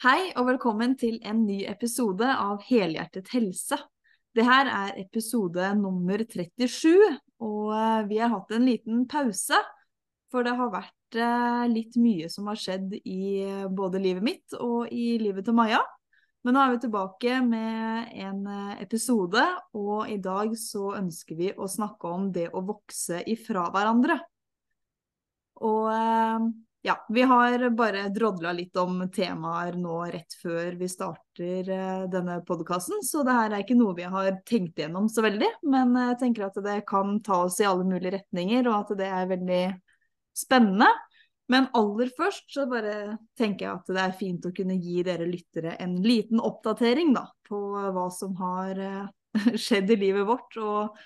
Hei og velkommen til en ny episode av Helhjertet helse. Det her er episode nummer 37, og eh, vi har hatt en liten pause. For det har vært eh, litt mye som har skjedd i eh, både livet mitt og i livet til Maja. Men nå er vi tilbake med en episode, og i dag så ønsker vi å snakke om det å vokse ifra hverandre. Og ja, vi har bare drodla litt om temaer nå rett før vi starter uh, denne podkasten, så det her er ikke noe vi har tenkt gjennom så veldig. Men jeg tenker at det kan ta oss i alle mulige retninger, og at det er veldig spennende. Men aller først så bare tenker jeg at det er fint å kunne gi dere lyttere en liten oppdatering da, på hva som har uh, skjedd i livet vårt, og,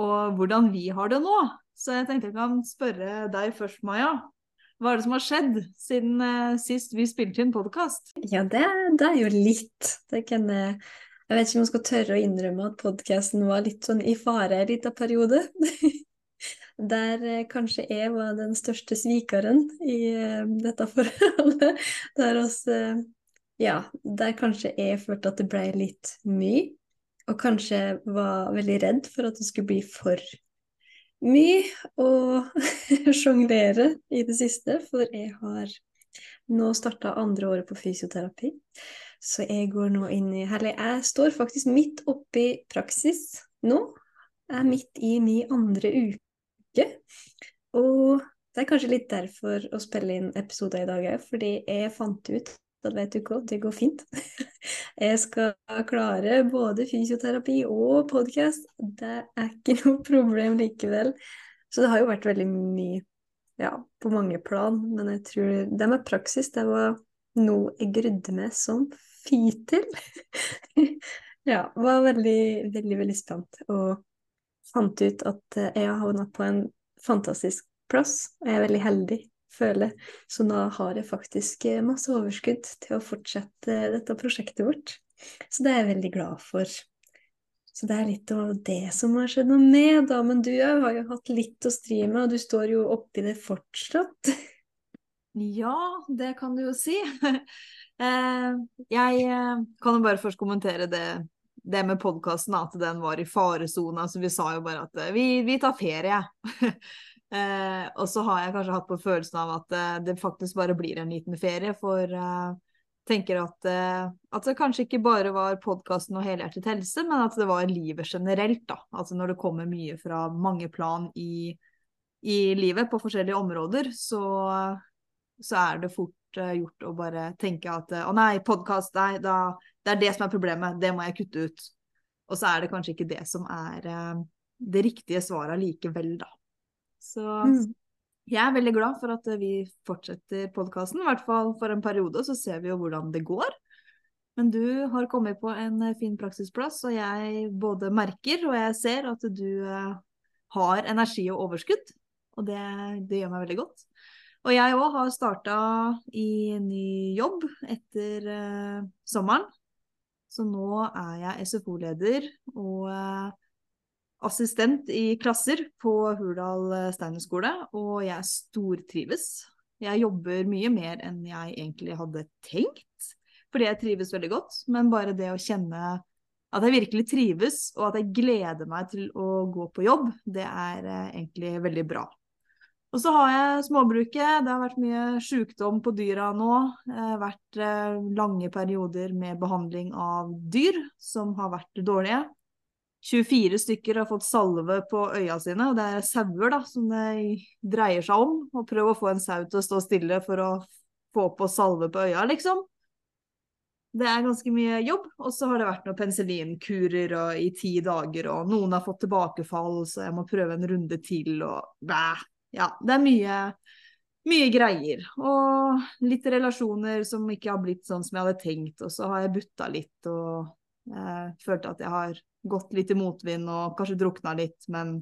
og hvordan vi har det nå. Så jeg tenkte jeg kan spørre deg først, Maja. Hva er det som har skjedd siden uh, sist vi spilte inn podkast? Ja, det, det, er jo litt. Kan jeg vet ikke om jeg skal tørre å innrømme at podkasten var litt sånn i fare en liten periode. Der eh, kanskje jeg var den største svikeren i eh, dette forholdet. Der oss Ja, der kanskje jeg følte at det ble litt mye. Og kanskje var veldig redd for at det skulle bli for mye å sjonglere i det siste, for jeg har nå starta andre året på fysioterapi. Så jeg går nå inn i Eller jeg står faktisk midt oppi praksis nå. Jeg er midt i min andre uke. Og det er kanskje litt derfor å spille inn episoder i dag òg, fordi jeg fant ut da vet du hva, det går fint. Jeg skal klare både fysioterapi og podkast. Det er ikke noe problem likevel. Så det har jo vært veldig mye ja, på mange plan, men jeg tror det med praksis, det var noe jeg grudde meg som fy til. ja, var veldig, veldig, veldig spent og fant ut at jeg har havna på en fantastisk plass. Jeg er veldig heldig føler. Så nå har jeg faktisk eh, masse overskudd til å fortsette dette prosjektet vårt. Så det er jeg veldig glad for. Så det er litt av det som har skjedd noe med, da. Men du har jo hatt litt å stri med, og du står jo oppi det fortsatt. Ja, det kan du jo si. Eh, jeg eh, kan jo bare først kommentere det, det med podkasten, at den var i faresona. Så vi sa jo bare at vi, vi tar ferie. Eh, og så har jeg kanskje hatt på følelsen av at eh, det faktisk bare blir en liten ferie, for eh, tenker at, eh, at det kanskje ikke bare var podkasten og helhjertet helse, men at det var livet generelt, da. Altså når det kommer mye fra mange plan i, i livet på forskjellige områder, så, så er det fort uh, gjort å bare tenke at å nei, podkast, nei, da, det er det som er problemet, det må jeg kutte ut. Og så er det kanskje ikke det som er det riktige svaret likevel, da. Så mm. jeg er veldig glad for at vi fortsetter podkasten, i hvert fall for en periode, så ser vi jo hvordan det går. Men du har kommet på en fin praksisplass, og jeg både merker og jeg ser at du eh, har energi og overskudd. Og det, det gjør meg veldig godt. Og jeg òg har starta i ny jobb etter uh, sommeren. Så nå er jeg SFO-leder og uh, assistent i klasser på Hurdal eh, steinerskole, og jeg stortrives. Jeg jobber mye mer enn jeg egentlig hadde tenkt, fordi jeg trives veldig godt. Men bare det å kjenne at jeg virkelig trives, og at jeg gleder meg til å gå på jobb, det er eh, egentlig veldig bra. Og så har jeg småbruket. Det har vært mye sykdom på dyra nå. Det har vært eh, lange perioder med behandling av dyr som har vært dårlige. 24 stykker har fått salve på øya sine, og det er sauer da, som det dreier seg om. Og prøve å få en sau til å stå stille for å få på salve på øya, liksom. Det er ganske mye jobb. Og så har det vært noen penicillinkurer i ti dager, og noen har fått tilbakefall, så jeg må prøve en runde til, og bæ. Ja, det er mye, mye greier. Og litt relasjoner som ikke har blitt sånn som jeg hadde tenkt, og så har jeg butta litt og jeg følte at jeg har gått litt i motvind og kanskje drukna litt, men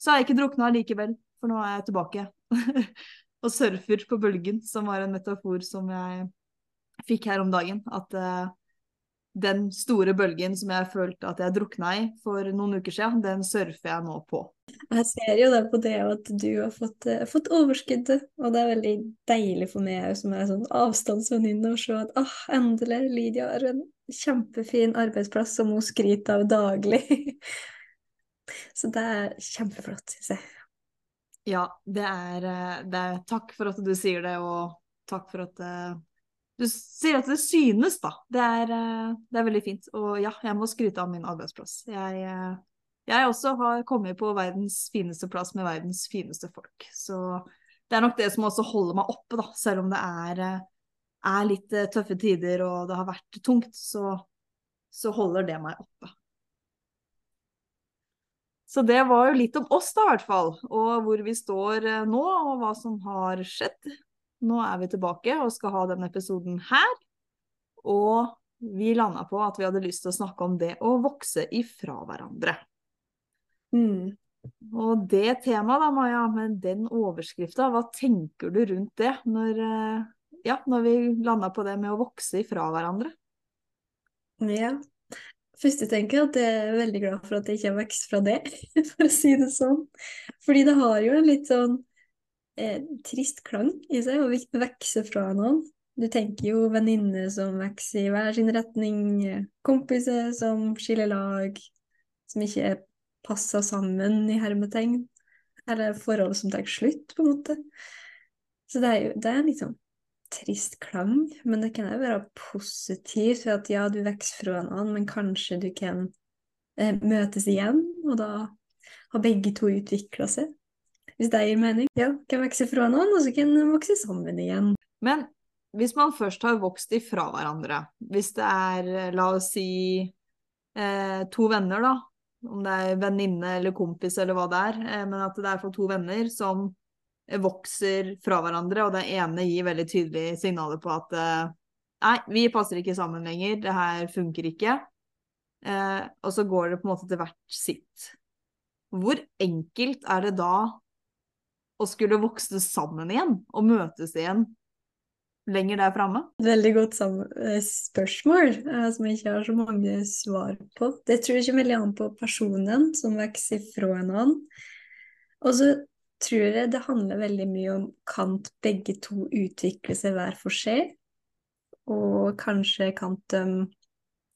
så har jeg ikke drukna likevel, for nå er jeg tilbake. og surfer på bølgen, som var en metafor som jeg fikk her om dagen. At uh, den store bølgen som jeg følte at jeg drukna i for noen uker siden, den surfer jeg nå på. Jeg ser jo da på det at du har fått, uh, fått overskuddet, og det er veldig deilig for meg som er sånn avstandsvenninne å se at ah, endelig, Lydia er en kjempefin arbeidsplass som hun skryter av daglig. Så det er kjempeflott, syns jeg. Ja, det er, eh, det er, Takk for at du sier det, og takk for at uh, du sier at det synes, da. Det er, uh, det er, veldig fint. Og ja, jeg må skryte av min arbeidsplass. Jeg, jeg også har kommet på verdens fineste plass med verdens fineste folk. Så det er nok det som også holder meg oppe, da. Selv om det er, er litt tøffe tider og det har vært tungt, så, så holder det meg oppe. Så det var jo litt om oss, da, i hvert fall. Og hvor vi står eh, nå, og hva som har skjedd. Nå er vi tilbake og skal ha denne episoden her. Og vi landa på at vi hadde lyst til å snakke om det å vokse ifra hverandre. Mm. Og det temaet da, Maja, med den overskrifta, hva tenker du rundt det når, eh, ja, når vi landa på det med å vokse ifra hverandre? Ja, Først jeg tenker at jeg er veldig glad for at jeg ikke har vokst fra det, for å si det sånn. Fordi det har jo en litt sånn eh, trist klang i seg å vokse fra noen. Du tenker jo venninner som vokser i hver sin retning, kompiser som skiller lag, som ikke er passa sammen i hermetegn, eller forhold som tar slutt, på en måte. Så det er jo det er sånn trist klang, men det kan jo være positivt for at ja, du vokser fra annen, men kanskje du kan eh, møtes igjen, og da har begge to utvikla seg. Hvis det gir mening. Ja, kan vokse fra hverandre, og så kan vokse sammen igjen. Men hvis man først har vokst ifra hverandre, hvis det er, la oss si, eh, to venner, da, om det er venninne eller kompis eller hva det er, eh, men at det er for to venner som vokser fra hverandre, og den ene gir veldig tydelige signaler på at uh, nei, vi passer ikke sammen lenger, det her funker ikke. Uh, og så går det på en måte til hvert sitt. Hvor enkelt er det da å skulle vokse sammen igjen og møtes igjen lenger der framme? Veldig godt eh, spørsmål, som jeg ikke har så mange svar på. Det tror jeg ikke veldig an på personen som vokser fra en annen. Og så tror jeg det handler veldig mye om Kant begge to utvikle seg hver for seg, og kanskje Kant um,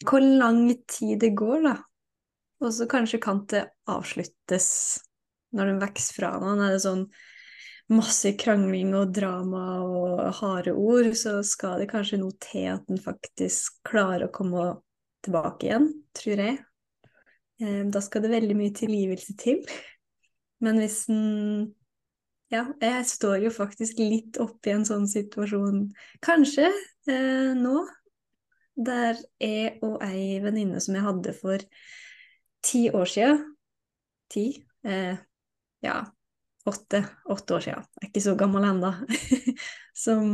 Hvor lang tid det går, da. Og så kanskje Kant det avsluttes når den vokser fra hverandre. Er det sånn masse krangling og drama og harde ord, så skal det kanskje noe til at en faktisk klarer å komme tilbake igjen, tror jeg. Eh, da skal det veldig mye tilgivelse til. Men hvis en Ja, jeg står jo faktisk litt oppi en sånn situasjon, kanskje eh, nå, der jeg og ei venninne som jeg hadde for ti år sia Ti? Eh, ja, åtte, åtte år sia. Jeg er ikke så gammel ennå. som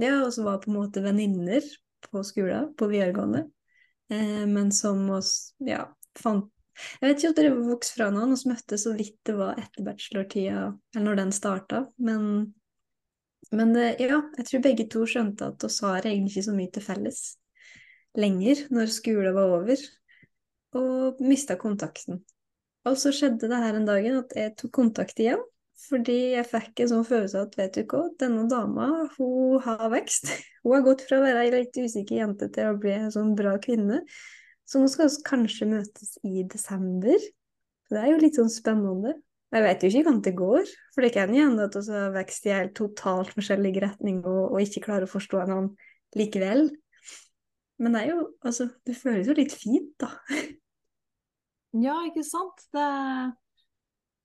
Ja, og som var på en måte venninner på skolen, på videregående. Eh, men som oss ja, fant jeg vet ikke om dere vokste fra noen, og møttes så vidt det var etter bachelortida, eller når den starta, men, men det, ja, jeg tror begge to skjønte at oss har egentlig ikke så mye til felles lenger når skolen var over, og mista kontakten. Og så skjedde det her en dag at jeg tok kontakt igjen, fordi jeg fikk en sånn følelse av at vet du hva, denne dama hun har vekst. Hun har gått fra å være ei litt usikker jente til å bli en sånn bra kvinne. Så nå skal vi kanskje møtes i desember. Så det er jo litt sånn spennende. Jeg vet jo ikke hvordan det går, for det kan hende at vi har vokst i helt totalt forskjellige retninger og, og, ikke klarer å forstå hverandre likevel. Men det er jo Altså, det føles jo litt fint, da. Ja, ikke sant. Det,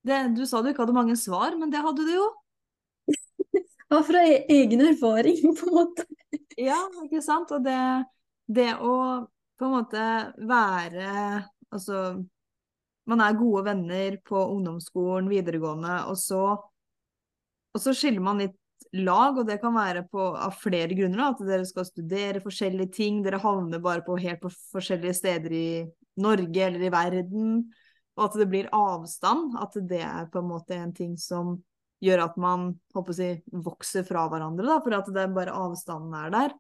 det, du sa du ikke hadde mange svar, men det hadde du jo. ja, fra e-, egen erfaring, på en måte. ja, ikke sant. Og det, det å på en måte være Altså man er gode venner på ungdomsskolen, videregående, og så, og så skiller man litt lag, og det kan være på, av flere grunner. At dere skal studere forskjellige ting, dere havner bare på helt på forskjellige steder i Norge eller i verden. Og at det blir avstand. At det er på en måte en ting som gjør at man håper å si, vokser fra hverandre, da, for at det bare avstanden er der.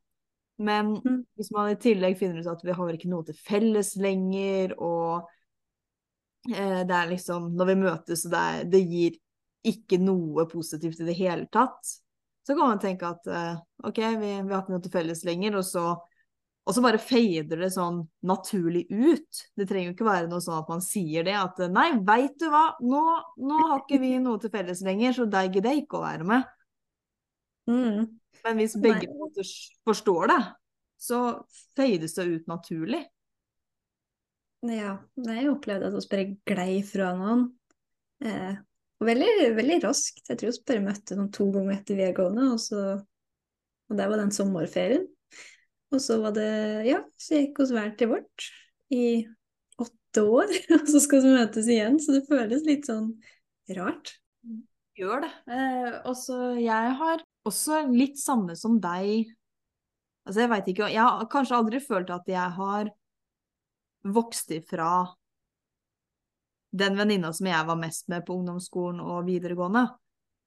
Men Mm. hvis man i tillegg finner ut at vi har ikke noe til felles lenger, og eh, det er liksom Når vi møtes, og det, er, det gir ikke noe positivt i det hele tatt, så kan man tenke at eh, OK, vi, vi har ikke noe til felles lenger, og så og så bare fader det sånn naturlig ut. Det trenger jo ikke være noe sånn at man sier det, at nei, veit du hva, nå, nå har ikke vi noe til felles lenger, så deg gidder jeg ikke å være med. Mm. Men hvis begge Nei. forstår det, så fades det ut naturlig. Ja, jeg opplevde at vi bare glei fra noen. Eh, veldig, veldig raskt. Jeg tror vi bare møtte noen to ganger etter videregående, og så Og det var den sommerferien. Og så var det Ja, så gikk vi hver til vårt i åtte år, og så skal vi møtes igjen, så det føles litt sånn rart. Gjør det. Eh, også jeg har også litt samme som deg. Altså, jeg veit ikke Jeg har kanskje aldri følt at jeg har vokst ifra den venninna som jeg var mest med på ungdomsskolen og videregående.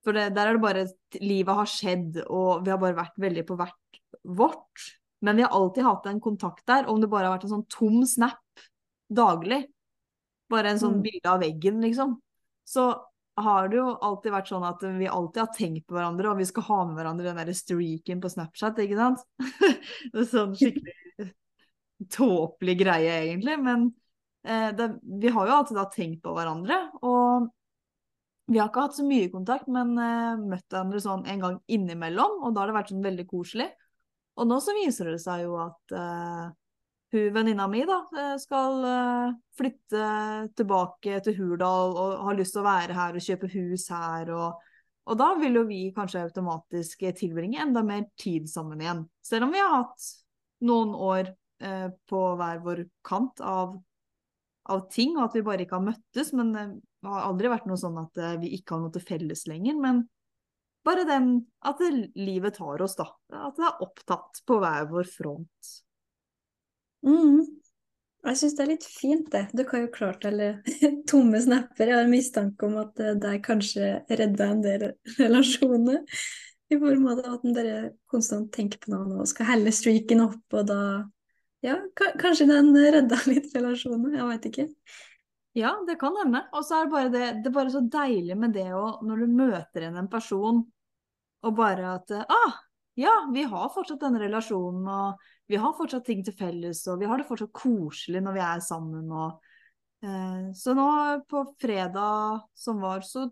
For det, der er det bare Livet har skjedd, og vi har bare vært veldig på hvert vårt. Men vi har alltid hatt en kontakt der, om det bare har vært en sånn tom snap daglig. Bare en sånn Mm. bilde av veggen, liksom. Så har det jo alltid vært sånn at vi alltid har tenkt på hverandre, og vi skal ha med hverandre den derre streaken på Snapchat, ikke sant? sånn skikkelig tåpelig greie, egentlig. Men eh, det, vi har jo alltid da tenkt på hverandre, og vi har ikke hatt så mye kontakt, men eh, møtt hverandre sånn en gang innimellom, og da har det vært sånn veldig koselig. Og nå så viser det seg jo at eh, hun venninna mi da eh, skal eh, flytte tilbake til Hurdal og har lyst til å være her og kjøpe hus her. Og, og da vil jo vi kanskje automatisk tilbringe enda mer tid sammen igjen. Selv om vi har hatt noen år eh, på hver vår kant av, av ting, og at vi bare ikke har møttes. Men eh, det har aldri vært noe sånn at vi ikke har noe til felles lenger. Men bare den at livet tar oss, da. At det er opptatt på hver vår front. Mm. Jeg syns det er litt fint, det. Du har jo klart eller tomme snapper. Jeg har mistanke om at det kanskje redda en del relasjoner. I form av at bare konstant tenker på noe og skal helle streaken opp, og da Ja, kanskje den redda litt relasjoner. Jeg veit ikke. Ja, det kan hende. Og så er det bare det, det er bare så deilig med det òg, Når du møter igjen en person, og bare at Ah, ja, vi har fortsatt denne relasjonen, og vi har fortsatt ting til felles, og vi har det fortsatt koselig når vi er sammen, og eh, Så nå på fredag som var, så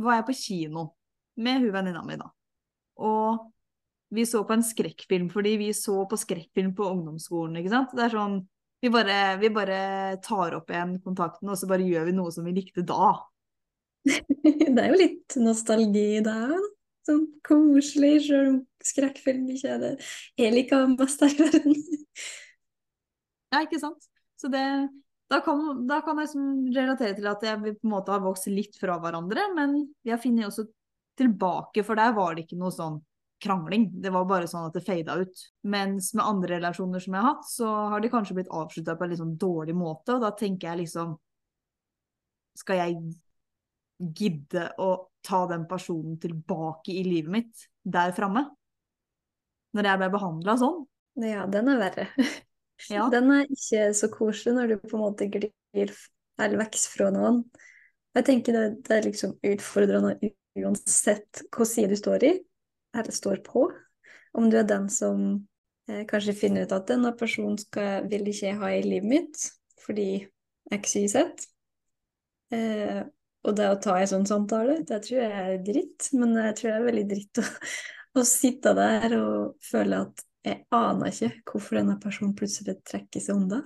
var jeg på kino med hun venninna mi, da. Og vi så på en skrekkfilm, fordi vi så på skrekkfilm på ungdomsskolen, ikke sant. Det er sånn vi bare, vi bare tar opp igjen kontakten, og så bare gjør vi noe som vi likte da. Det er jo litt nostalgi der. da. Sånn koselig, sjøl om skrekkfilm ikke er det jeg liker mest her i verden. Ja, ikke sant? Så det, da kan, da kan jeg liksom relatere til at jeg vi på en måte har vokst litt fra hverandre, men vi har funnet også tilbake, for der var det ikke noe sånn krangling. Det var bare sånn at det fada ut. Mens med andre relasjoner som jeg har hatt, så har de kanskje blitt avslutta på en litt sånn dårlig måte, og da tenker jeg liksom Skal jeg gidde å ta den personen tilbake i livet mitt der framme? Når jeg ble behandla sånn? Ja, den er verre. Ja. Den er ikke så koselig når du på en måte glir eller vokser fra noen. Jeg tenker det, det er liksom utfordrende uansett hvilken side du står i, eller står på. Om du er den som eh, kanskje finner ut at denne personen skal, vil ikke jeg ha i livet mitt fordi x, ikke z. Eh, og det å ta en sånn samtale, det tror jeg er dritt. Men jeg tror det er veldig dritt å, å sitte der og føle at jeg aner ikke hvorfor denne personen plutselig trekker seg unna.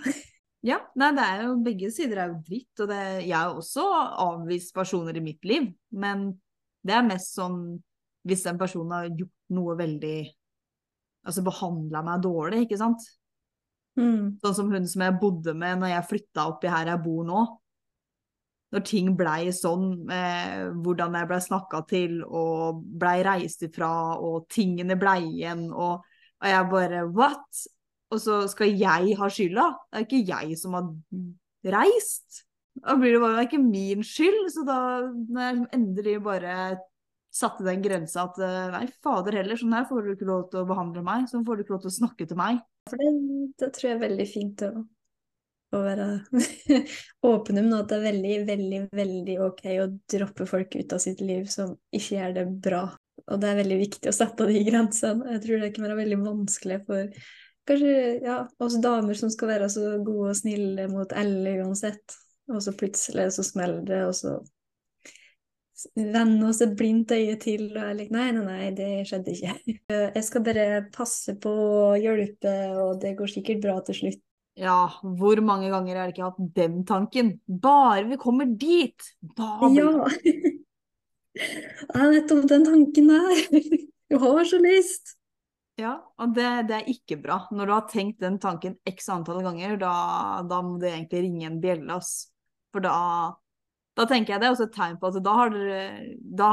Ja, nei, det er jo begge sider er jo dritt, og det, jeg har også avvist personer i mitt liv, men det er mest sånn hvis en person har gjort noe veldig Altså behandla meg dårlig, ikke sant? Mm. Sånn som hun som jeg bodde med når jeg flytta oppi her jeg bor nå. Når ting blei sånn, eh, hvordan jeg blei snakka til og blei reist ifra, og tingene blei igjen, og, og jeg bare What? Og så skal jeg ha skylda? Det er ikke jeg som har reist. Da blir det bare det er ikke min skyld. Så da når jeg liksom endelig bare satte den grensa at eh, nei, fader heller, sånn her får du ikke lov til å behandle meg, sånn får du ikke lov til å snakke til meg. Det, det tror jeg er veldig fint å, å være åpen om, at det er veldig, veldig, veldig ok å droppe folk ut av sitt liv som ikke gjør det bra. Og det er veldig viktig å sette de grensene. Jeg tror det kan være veldig vanskelig for kanskje ja, oss damer som skal være så gode og snille mot alle uansett, og så plutselig så smeller det, og så vende oss et blindt øye til, og jeg like, nei, nei, nei, det skjedde ikke. Jeg skal bare passe på å hjelpe, og det går sikkert bra til slutt. Ja, hvor mange ganger har jeg ikke hatt den tanken? Bare vi kommer dit, da blir Ja! Det er nettopp den tanken der. Du har så lyst. Ja, og det, det er ikke bra. Når du har tenkt den tanken x antall ganger, da, da må det egentlig ringe en bjelle, ass. For da, da tenker jeg det er også et tegn på at da har dere da,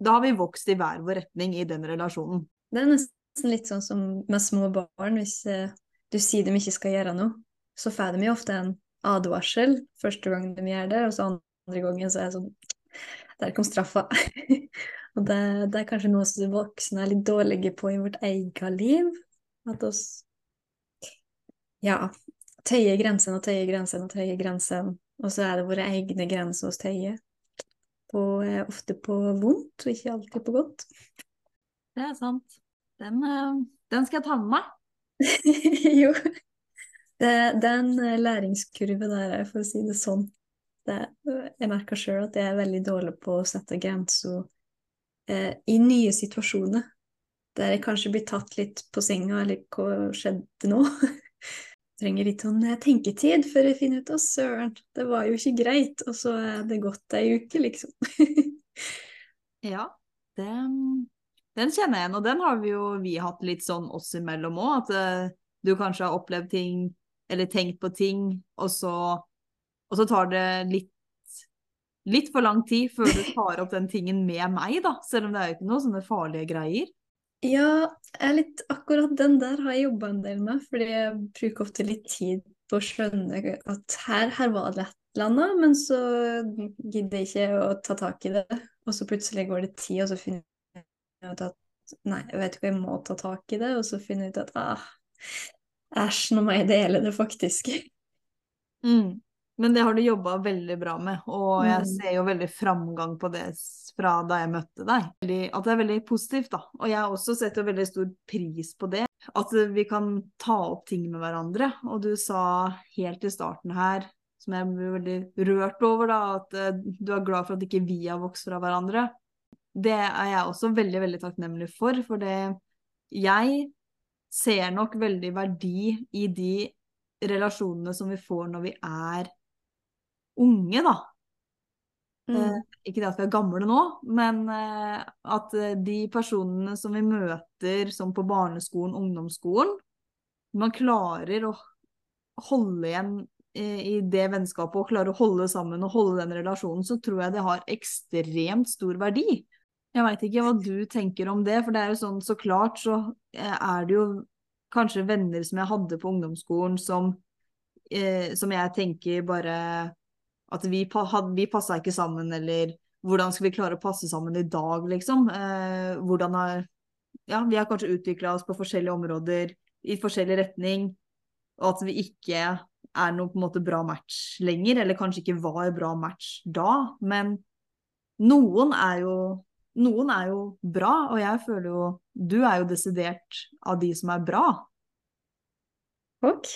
da har vi vokst i hver vår retning i den relasjonen. Det er nesten litt sånn som med små barn. Hvis eh, du sier de ikke skal gjøre noe, så får de jo ofte en advarsel første gang de gjør det, og så andre gangen så er det sånn Der kom straffa. og det, det er kanskje noe som voksne er litt dårlige på i vårt eget liv. At oss ja, tøyer grensen og tøyer grensen og tøyer grensen, og så er det våre egne grenser hos tøyer. På, eh, ofte på vondt, og ikke alltid på godt. Det er sant. Den, eh, den skal jeg ta med meg. jo. Det, det er en eh, læringskurve der, for å si det sånn. Det, jeg merker sjøl at jeg er veldig dårlig på å sette grenser eh, i nye situasjoner. Der jeg kanskje blir tatt litt på senga, eller hva skjedde nå? Trenger litt sånn eh, tenketid før jeg finner ut Å, søren, det var jo ikke greit, og så er det gått ei uke, liksom. Ja, den, den kjenner jeg igjen, og den har vi jo vi hatt litt sånn oss imellom òg. At uh, du kanskje har opplevd ting, eller tenkt på ting, og så, og så tar det litt, litt for lang tid før du tar opp den tingen med meg, da. Selv om det er jo ikke noe sånne farlige greier. Ja, litt, akkurat den der har jeg jobba en del med, fordi jeg bruker ofte litt tid på å skjønne at her, her var det et eller annet, men så gidder jeg ikke å ta tak i det. Og så plutselig går det tid, og så finner ut at nei, jeg vet ikke, jeg må ta tak i det, og så finne ut at ah, æsj, nå må jeg dele det faktisk. Mm. Men det har du jobba veldig bra med, og jeg Mm. ser jo veldig framgang på det fra da jeg møtte deg. At det er veldig positivt, da. Og jeg også setter veldig stor pris på det. At vi kan ta opp ting med hverandre. Og du sa helt i starten her, som jeg ble veldig rørt over, da, at eh, du er glad for at ikke vi har vokst fra hverandre. Det er jeg også veldig, veldig takknemlig for, for det jeg ser nok veldig verdi i de relasjonene som vi får når vi er unge, da. Eh, Mm. ikke det at vi er gamle nå, men eh, at eh, de personene som vi møter som på barneskolen, ungdomsskolen, man klarer å holde igjen eh, i det vennskapet og klarer å holde sammen og holde den relasjonen, så tror jeg det har ekstremt stor verdi. Jeg veit ikke hva du tenker om det, for det er jo sånn så klart så eh, er det jo kanskje venner som jeg hadde på ungdomsskolen som, eh, som jeg tenker bare at vi, vi passa ikke sammen, eller hvordan skal vi klare å passe sammen i dag, liksom? Eh, hvordan har Ja, vi har kanskje utvikla oss på forskjellige områder, i forskjellig retning, og at vi ikke er noe på en måte bra match lenger, eller kanskje ikke var bra match da, men noen er jo noen er jo bra, og jeg føler jo Du er jo desidert av de som er bra. Takk.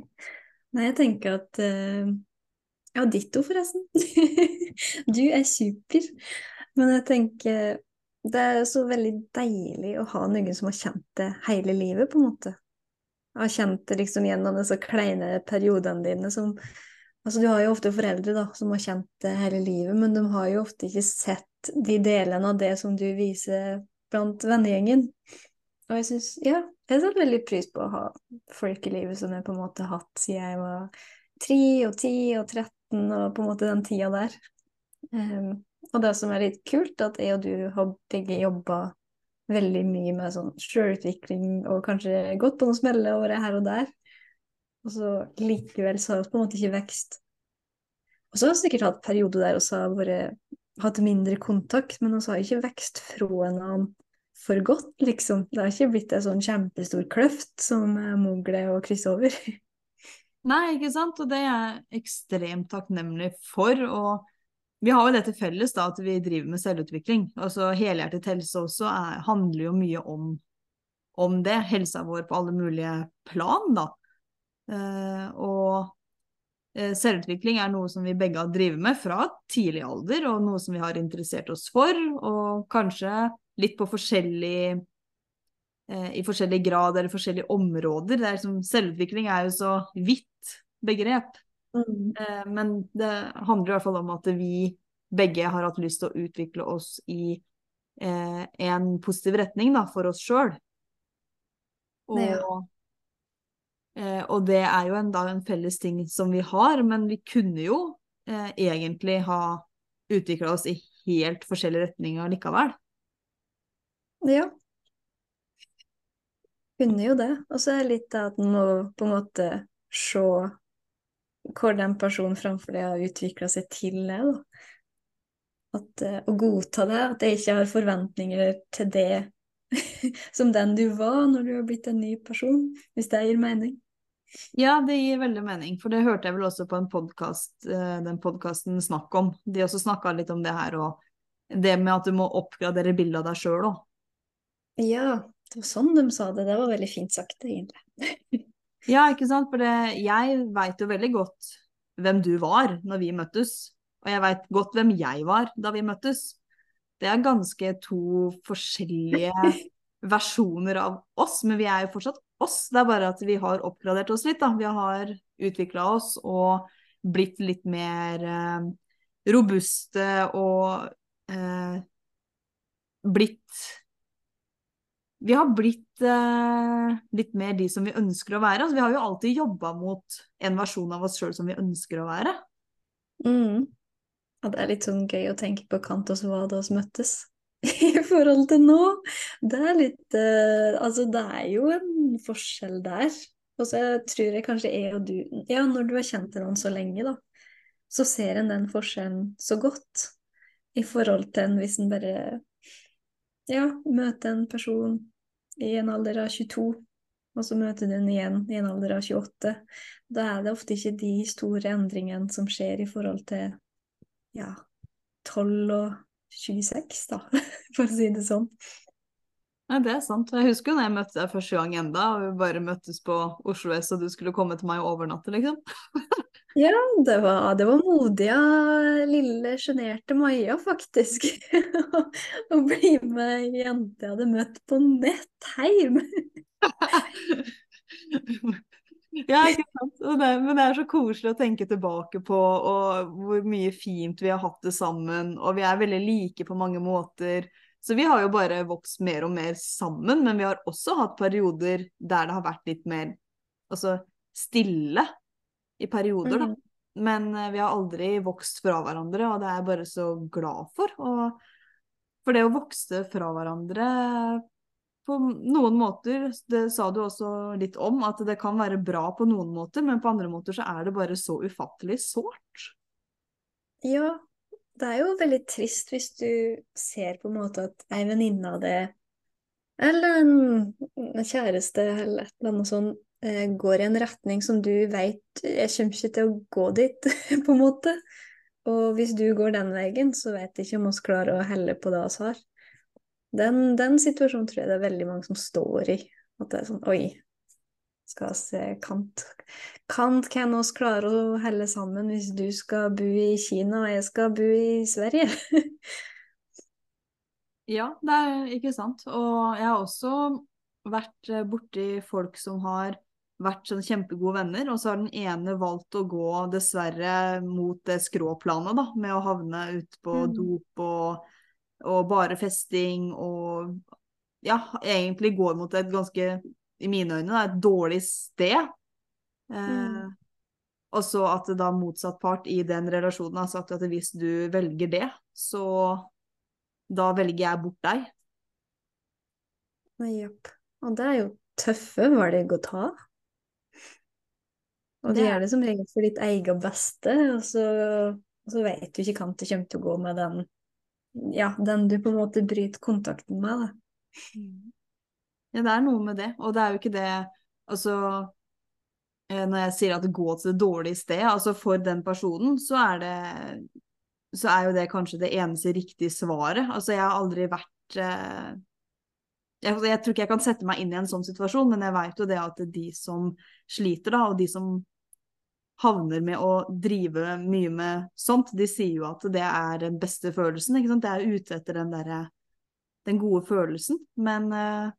Nei, jeg tenker at uh, Ja, ditto, forresten. Du er super. Men jeg tenker det er så veldig deilig å ha noen som har kjent det hele livet, på en måte. Har kjent det liksom gjennom disse kleine periodene dine som Altså, du har jo ofte foreldre da, som har kjent det hele livet, men de har jo ofte ikke sett de delene av det som du viser blant vennegjengen. Og jeg syns, ja, jeg setter veldig pris på å ha folk i livet som jeg på en måte har hatt siden jeg var tre og ti og 13 og på en måte den tida der. Um, og det som er litt kult, at jeg og du har begge jobba veldig mye med sånn sjølutvikling og kanskje gått på noen smeller og vært her og der. Og så likevel så har vi på en måte ikke vekst. Og så har vi sikkert hatt perioder der vi har vært hatt mindre kontakt, men vi har ikke vekst fra hverandre for godt, liksom. Det har ikke blitt en sånn kjempestor kløft som er mulig å krysse over. Nei, ikke sant, og det er jeg ekstremt takknemlig for. og vi har jo det til felles da, at vi driver med selvutvikling. Altså Helhjertet helse også er, handler jo mye om, om, det. Helsa vår på alle mulige plan, da. Eh, og eh, selvutvikling er noe som vi begge har drevet med fra tidlig alder, og noe som vi har interessert oss for. Og kanskje litt på forskjellig eh, i forskjellig grad eller forskjellige områder. Er liksom, selvutvikling er jo så vidt begrep. Mm. Eh, men det handler i hvert fall om at vi begge har hatt lyst til å utvikle oss i eh, en positiv retning da, for oss sjøl. Og. Eh, og, det er jo en, da, en, felles ting som vi har, men vi kunne jo eh, egentlig ha utvikla oss i helt forskjellige retninger likevel. Ja. Kunne jo det. Og så er det litt at en må på en måte se hvor den personen framfor deg har utvikla seg til det, da. At, uh, å godta det, at jeg ikke har forventninger til det som den du var når du har blitt en ny person, hvis det gir mening. Ja, det gir veldig mening, for det hørte jeg vel også på en podkast, uh, eh, den podkasten Snakk om. De også snakka litt om det her, og det med at du må oppgradere bildet av deg sjøl òg. Ja, det var sånn de sa det. Det var veldig fint sagt, egentlig. Ja, ikke sant. For det, jeg veit jo veldig godt hvem du var når vi møttes. Og jeg veit godt hvem jeg var da vi møttes. Det er ganske to forskjellige versjoner av oss, men vi er jo fortsatt oss. Det er bare at vi har oppgradert oss litt, da. Vi har utvikla oss og blitt litt mer eh, robuste og eh, blitt vi har blitt eh, litt mer de som vi ønsker å være. Altså, vi har jo alltid jobba mot en versjon av oss sjøl som vi ønsker å være. Mm. Og det er litt sånn gøy å tenke på Kant og svar da oss møttes i forhold til nå. Det er litt uh, Altså, det er jo en forskjell der. Og så tror jeg kanskje jeg og du Ja, når du har kjent noen så lenge, da, så ser en den forskjellen så godt i forhold til en hvis en bare ja, møter en person i en alder av 22, og så møter du den igjen i en alder av 28. Da er det ofte ikke de store endringene som skjer i forhold til ja, 12 og 26, da, for å si det sånn. Ja, det er sant. Jeg husker jo når jeg møtte deg første gang enda, og vi bare møttes på Oslo S, og du skulle komme til meg og overnatte, liksom. Ja, det var, det var modig av lille, sjenerte Maja, faktisk. Å bli med ei jente jeg hadde møtt på nett nettheim. ja, men det er så koselig å tenke tilbake på og hvor mye fint vi har hatt det sammen. Og vi er veldig like på mange måter. Så vi har jo bare vokst mer og mer sammen, men vi har også hatt perioder der det har vært litt mer altså, stille i perioder, da. Mm. Men uh, vi har aldri vokst fra hverandre, og det er jeg bare så glad for. Og for det å vokse fra hverandre på noen måter, det sa du også litt om, at det kan være bra på noen måter, men på andre måter så er det bare så ufattelig sårt. Ja, det er jo veldig trist hvis du ser på en måte at ei venninne av det, eller en kjæreste eller et eller annet sånt, Eh, går i en retning som du veit Jeg kommer ikke til å gå dit, på en måte. Og hvis du går den veien, så vet jeg ikke om vi klarer å helle på det vi har. Den, den, situasjonen tror jeg det er veldig mange som står i. At det er sånn Oi, skal se Kant Kant kan oss klare å helle sammen hvis du skal bo i Kina og jeg skal bo i Sverige? ja, det er ikke sant. Og jeg har også vært eh, borti folk som har vært sånn kjempegode venner, og så har den ene valgt å gå dessverre mot det skråplanet, da, med å havne ute på mm. dop og, og, bare festing og ja, egentlig går mot et ganske, i mine øyne, et dårlig sted. Eh, mm. Og så at det da motsatt part i den relasjonen har sagt at hvis du velger det, så da velger jeg bort deg. Jepp. Og det er jo tøffe valg å ta. Og det gjør det som regel for ditt eget beste, og så, og så vet du ikke hvordan det kommer til å gå med den ja, den du på en måte bryter kontakten med, da. Ja, det er noe med det. Og det er jo ikke det Altså, eh, når jeg sier at går til det dårlige stedet, altså for den personen, så er det Så er jo det kanskje det eneste riktige svaret. Altså, jeg har aldri vært eh, jeg, jeg, tror ikke jeg kan sette meg inn i en sånn situasjon, men jeg vet jo det at de som sliter, da, og de som havner med å drive mye med sånt, de sier jo at det er den beste følelsen. ikke sant? Det er ute etter den derre den gode følelsen. Men eh,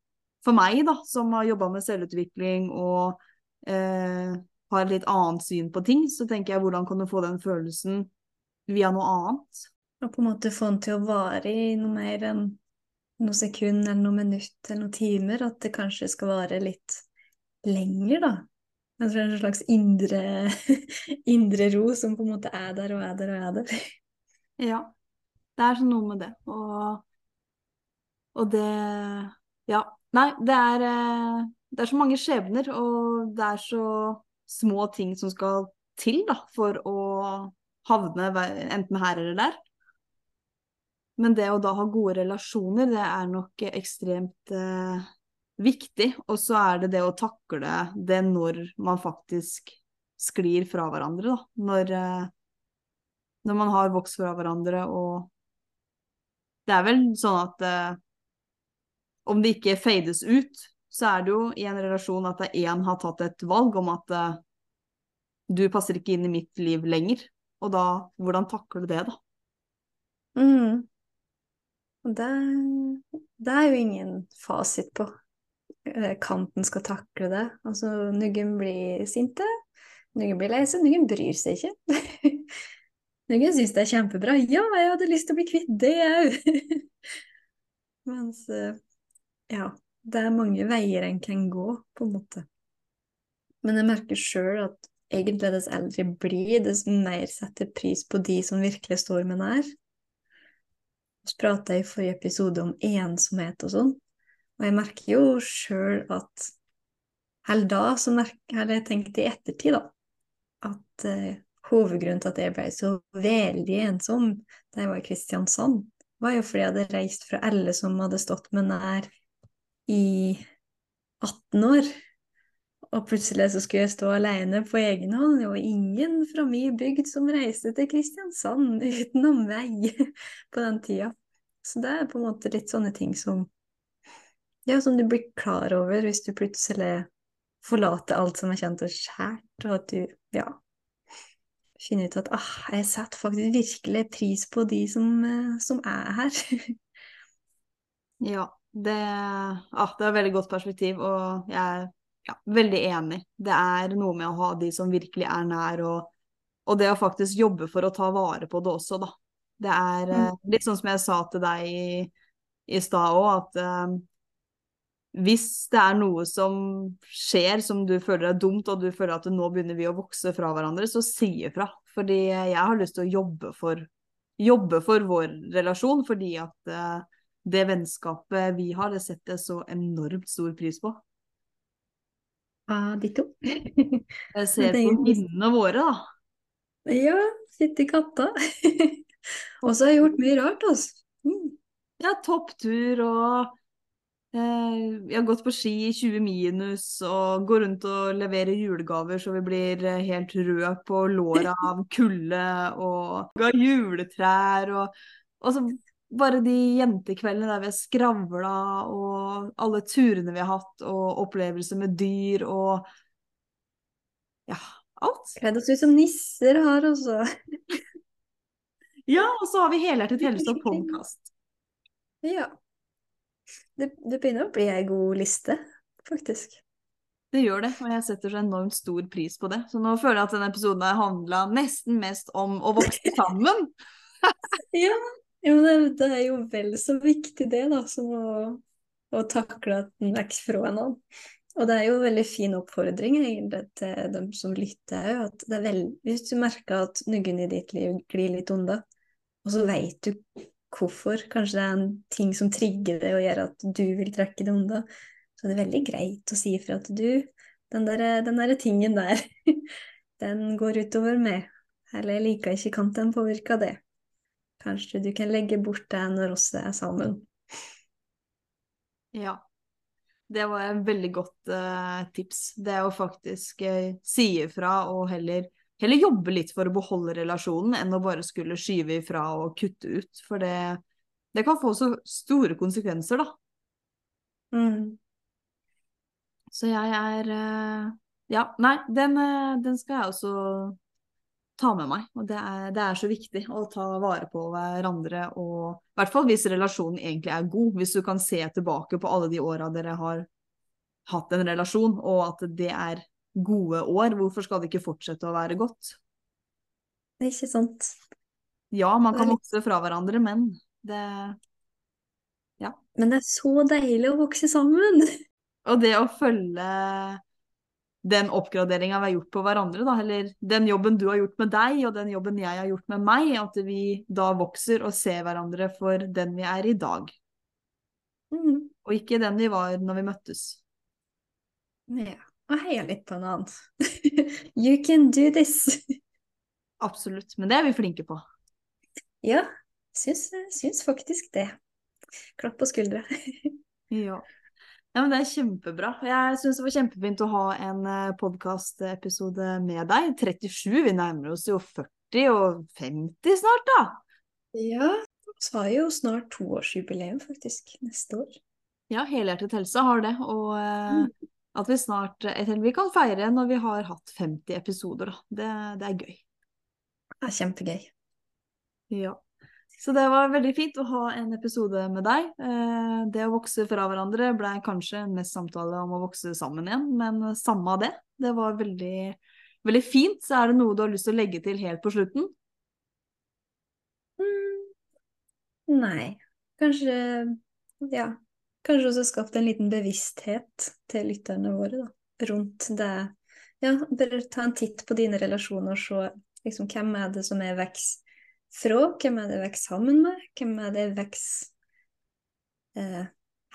for meg, da, som har jobba med selvutvikling og eh, har litt annet syn på ting, så tenker jeg hvordan kan du få den følelsen via noe annet? Og på en måte få den til å vare i noe mer enn noen sekunder eller noen minutter eller noen timer. At det kanskje skal vare litt lenger, da. Jeg tror det er en slags indre, indre ro som på en måte er der og er der og er der. Ja. Det er sånn noe med det. Og, og det Ja. Nei, det er, eh, det er så mange skjebner, og det er så små ting som skal til da, for å havne enten her eller der. Men det å da ha gode relasjoner, det er nok ekstremt eh, viktig. Og så er det det å takle det når man faktisk sklir fra hverandre, da. Når, eh, når man har vokst fra hverandre og Det er vel sånn at eh, om det ikke fades ut, så er det jo i en relasjon at én har tatt et valg om at eh, du passer ikke inn i mitt liv lenger. Og da, hvordan takler du det, da? Mm. Det, det er jo ingen fasit på kanten skal takle det. Altså, Nuggen blir sinte, Nuggen blir lei seg, Nuggen bryr seg ikke. Nuggen syns det er kjempebra. Ja, jeg hadde lyst til å bli kvitt det òg! Mens eh, ja, det er mange veier en kan gå, på en måte. Men jeg merker sjøl at egentlig dess eldre jeg blir, dess mer setter pris på de som virkelig står meg nær. Vi prata i forrige episode om ensomhet og sånn. Og jeg merker jo sjøl at Eller da så har jeg tenkt i ettertid, da, at eh, hovedgrunnen til at jeg ble så veldig ensom da jeg var i Kristiansand, var jo fordi jeg hadde reist fra alle som hadde stått meg nær i 18 år. Og plutselig så skulle jeg stå alene på egen hånd. Det var ingen fra min bygd som reiste til Kristiansand utenom meg på den tida. Så det er på en måte litt sånne ting som ja, som du blir klar over hvis du plutselig forlater alt som er kjent og kjært, og at du, ja Finner ut at ah, jeg setter faktisk virkelig pris på de som, eh, som er her. ja, det, ah, det er et veldig godt perspektiv, og jeg er ja, veldig enig. Det er noe med å ha de som virkelig er nær, og, og det å faktisk jobbe for å ta vare på det også, da. Det er mm. Eh, litt sånn som jeg sa til deg i, i stad òg, at um, hvis det er noe som skjer som du føler er dumt, og du føler at nå begynner vi å vokse fra hverandre, så si ifra. Fordi jeg har lyst til å jobbe for, jobbe for vår relasjon, fordi at uh, det vennskapet vi har, det setter jeg så enormt stor pris på. Ah, ditto. jeg ser på minnene våre, da. Ja, sitte i katta. og så har jeg gjort mye rart, altså. Mm. Ja, topptur og jeg eh, har gått på ski i 20 minus og går rundt og leverer julegaver så vi blir eh, helt røde på låra av kulde og ga juletrær og, og så bare de jentekveldene der vi har skravla og alle turene vi har hatt og opplevelser med dyr og ja, alt. Kledd oss ut som nisser har også. ja, og så har vi Helhjertet Hellestad podkast. Ja. Det, det begynner å bli ei god liste, faktisk. Det gjør det, og jeg setter så enormt stor pris på det. Så nå føler jeg at denne episoden har handla nesten mest om å vokse sammen. ja, jo, det, det, er jo vel så viktig det, da, som å, å takle at den er ikke fra en annen. Og det er jo en veldig fin oppfordring egentlig til dem som lytter òg, at det er vel, hvis du merker at noen i ditt liv glir litt unna, og så veit du hvorfor. Kanskje det er en ting som trigger det og gjør at du vil trekke det unna. Så det er veldig greit å si ifra at du, den der, den der tingen der, den går utover meg. Eller jeg liker ikke, kan den påvirke det? kanskje du kan legge bort det når oss er sammen. Ja. Det var et veldig godt uh, tips. Det å faktisk uh, si ifra og heller, heller, jobbe litt for å beholde relasjonen, enn å bare skulle skyve ifra og kutte ut. For det, det kan få så store konsekvenser, da. Mm. Så jeg er uh, Ja, nei, den, den, skal jeg også ta med meg. Og det er, det er, så viktig å ta vare på hverandre, og i hvert fall hvis relasjonen egentlig er god. Hvis du kan se tilbake på alle de åra dere har hatt en relasjon, og at det er gode år, hvorfor skal det ikke fortsette å være godt? Det er ikke sant. Ja, man kan vokse fra hverandre, men det Ja. Men det er så deilig å vokse sammen! Og det å følge den oppgraderinga vi har gjort på hverandre, da, eller den jobben du har gjort med deg, og den jobben jeg har gjort med meg, at vi da vokser og ser hverandre for den vi er i dag. Mm. Og ikke den vi var når vi møttes. Ja. Og heia litt på en annen. you can do this. Absolutt. Men det er vi flinke på. Ja, syns, syns faktisk det. Klapp på skuldra. ja. Ja, men Det er kjempebra. Jeg syns det var kjempefint å ha en eh, podkastepisode med deg. 37, vi nærmer oss jo 40 og 50 snart, da. Ja, vi har jo snart toårsjubileum faktisk, neste år. Ja, Helhjertet helse har det. Og eh, mm. At vi snart eller vi kan feire når vi har hatt 50 episoder, da. Det, det er gøy. Det er kjempegøy. Ja. Så det var veldig fint å ha en episode med deg. Eh, det å vokse fra hverandre ble kanskje mest samtale om å vokse sammen igjen, men samme av det. Det var veldig, veldig fint. Så er det noe du har lyst til å legge til helt på slutten? Mm. Nei. Kanskje Ja. Kanskje også skapt en liten bevissthet til lytterne våre da, rundt det. Ja, bare ta en titt på dine relasjoner og se liksom, hvem er det som er vekst fra. Hvem er det jeg vokser sammen med? Hvem er det jeg vokser eh,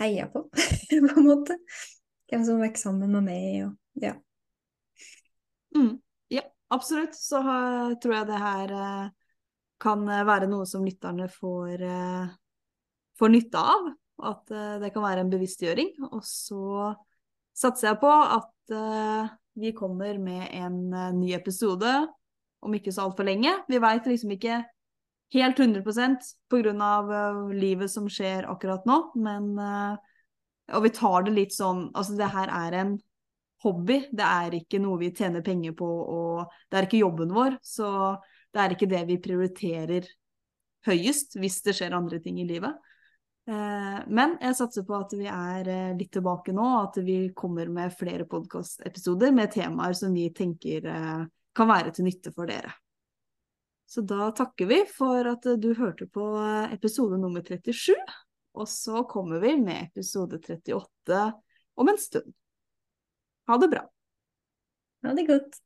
heier på, på en måte? Hvem som vokser sammen med meg, og ja. Mm, ja, absolutt. Så uh, tror jeg det her uh, kan være noe som lytterne får, uh, får nytte av. At det kan være en bevisstgjøring. Og så satser jeg på at vi kommer med en ny episode om ikke så altfor lenge. Vi veit liksom ikke helt 100% pga. Livet som skjer akkurat nå, men Og vi tar det litt sånn Altså, det her er en hobby, det er ikke noe vi tjener penger på, og det er ikke jobben vår, så det er ikke det vi prioriterer høyest hvis det skjer andre ting i livet. Uh, men jeg satser på at vi er uh, litt tilbake nå, og at vi kommer med flere podkastepisoder med temaer som vi tenker uh, kan være til nytte for dere. Så da takker vi for at du hørte på episode nummer 37. Og så kommer vi med episode 38 om en stund. Ha det bra. Ha det godt.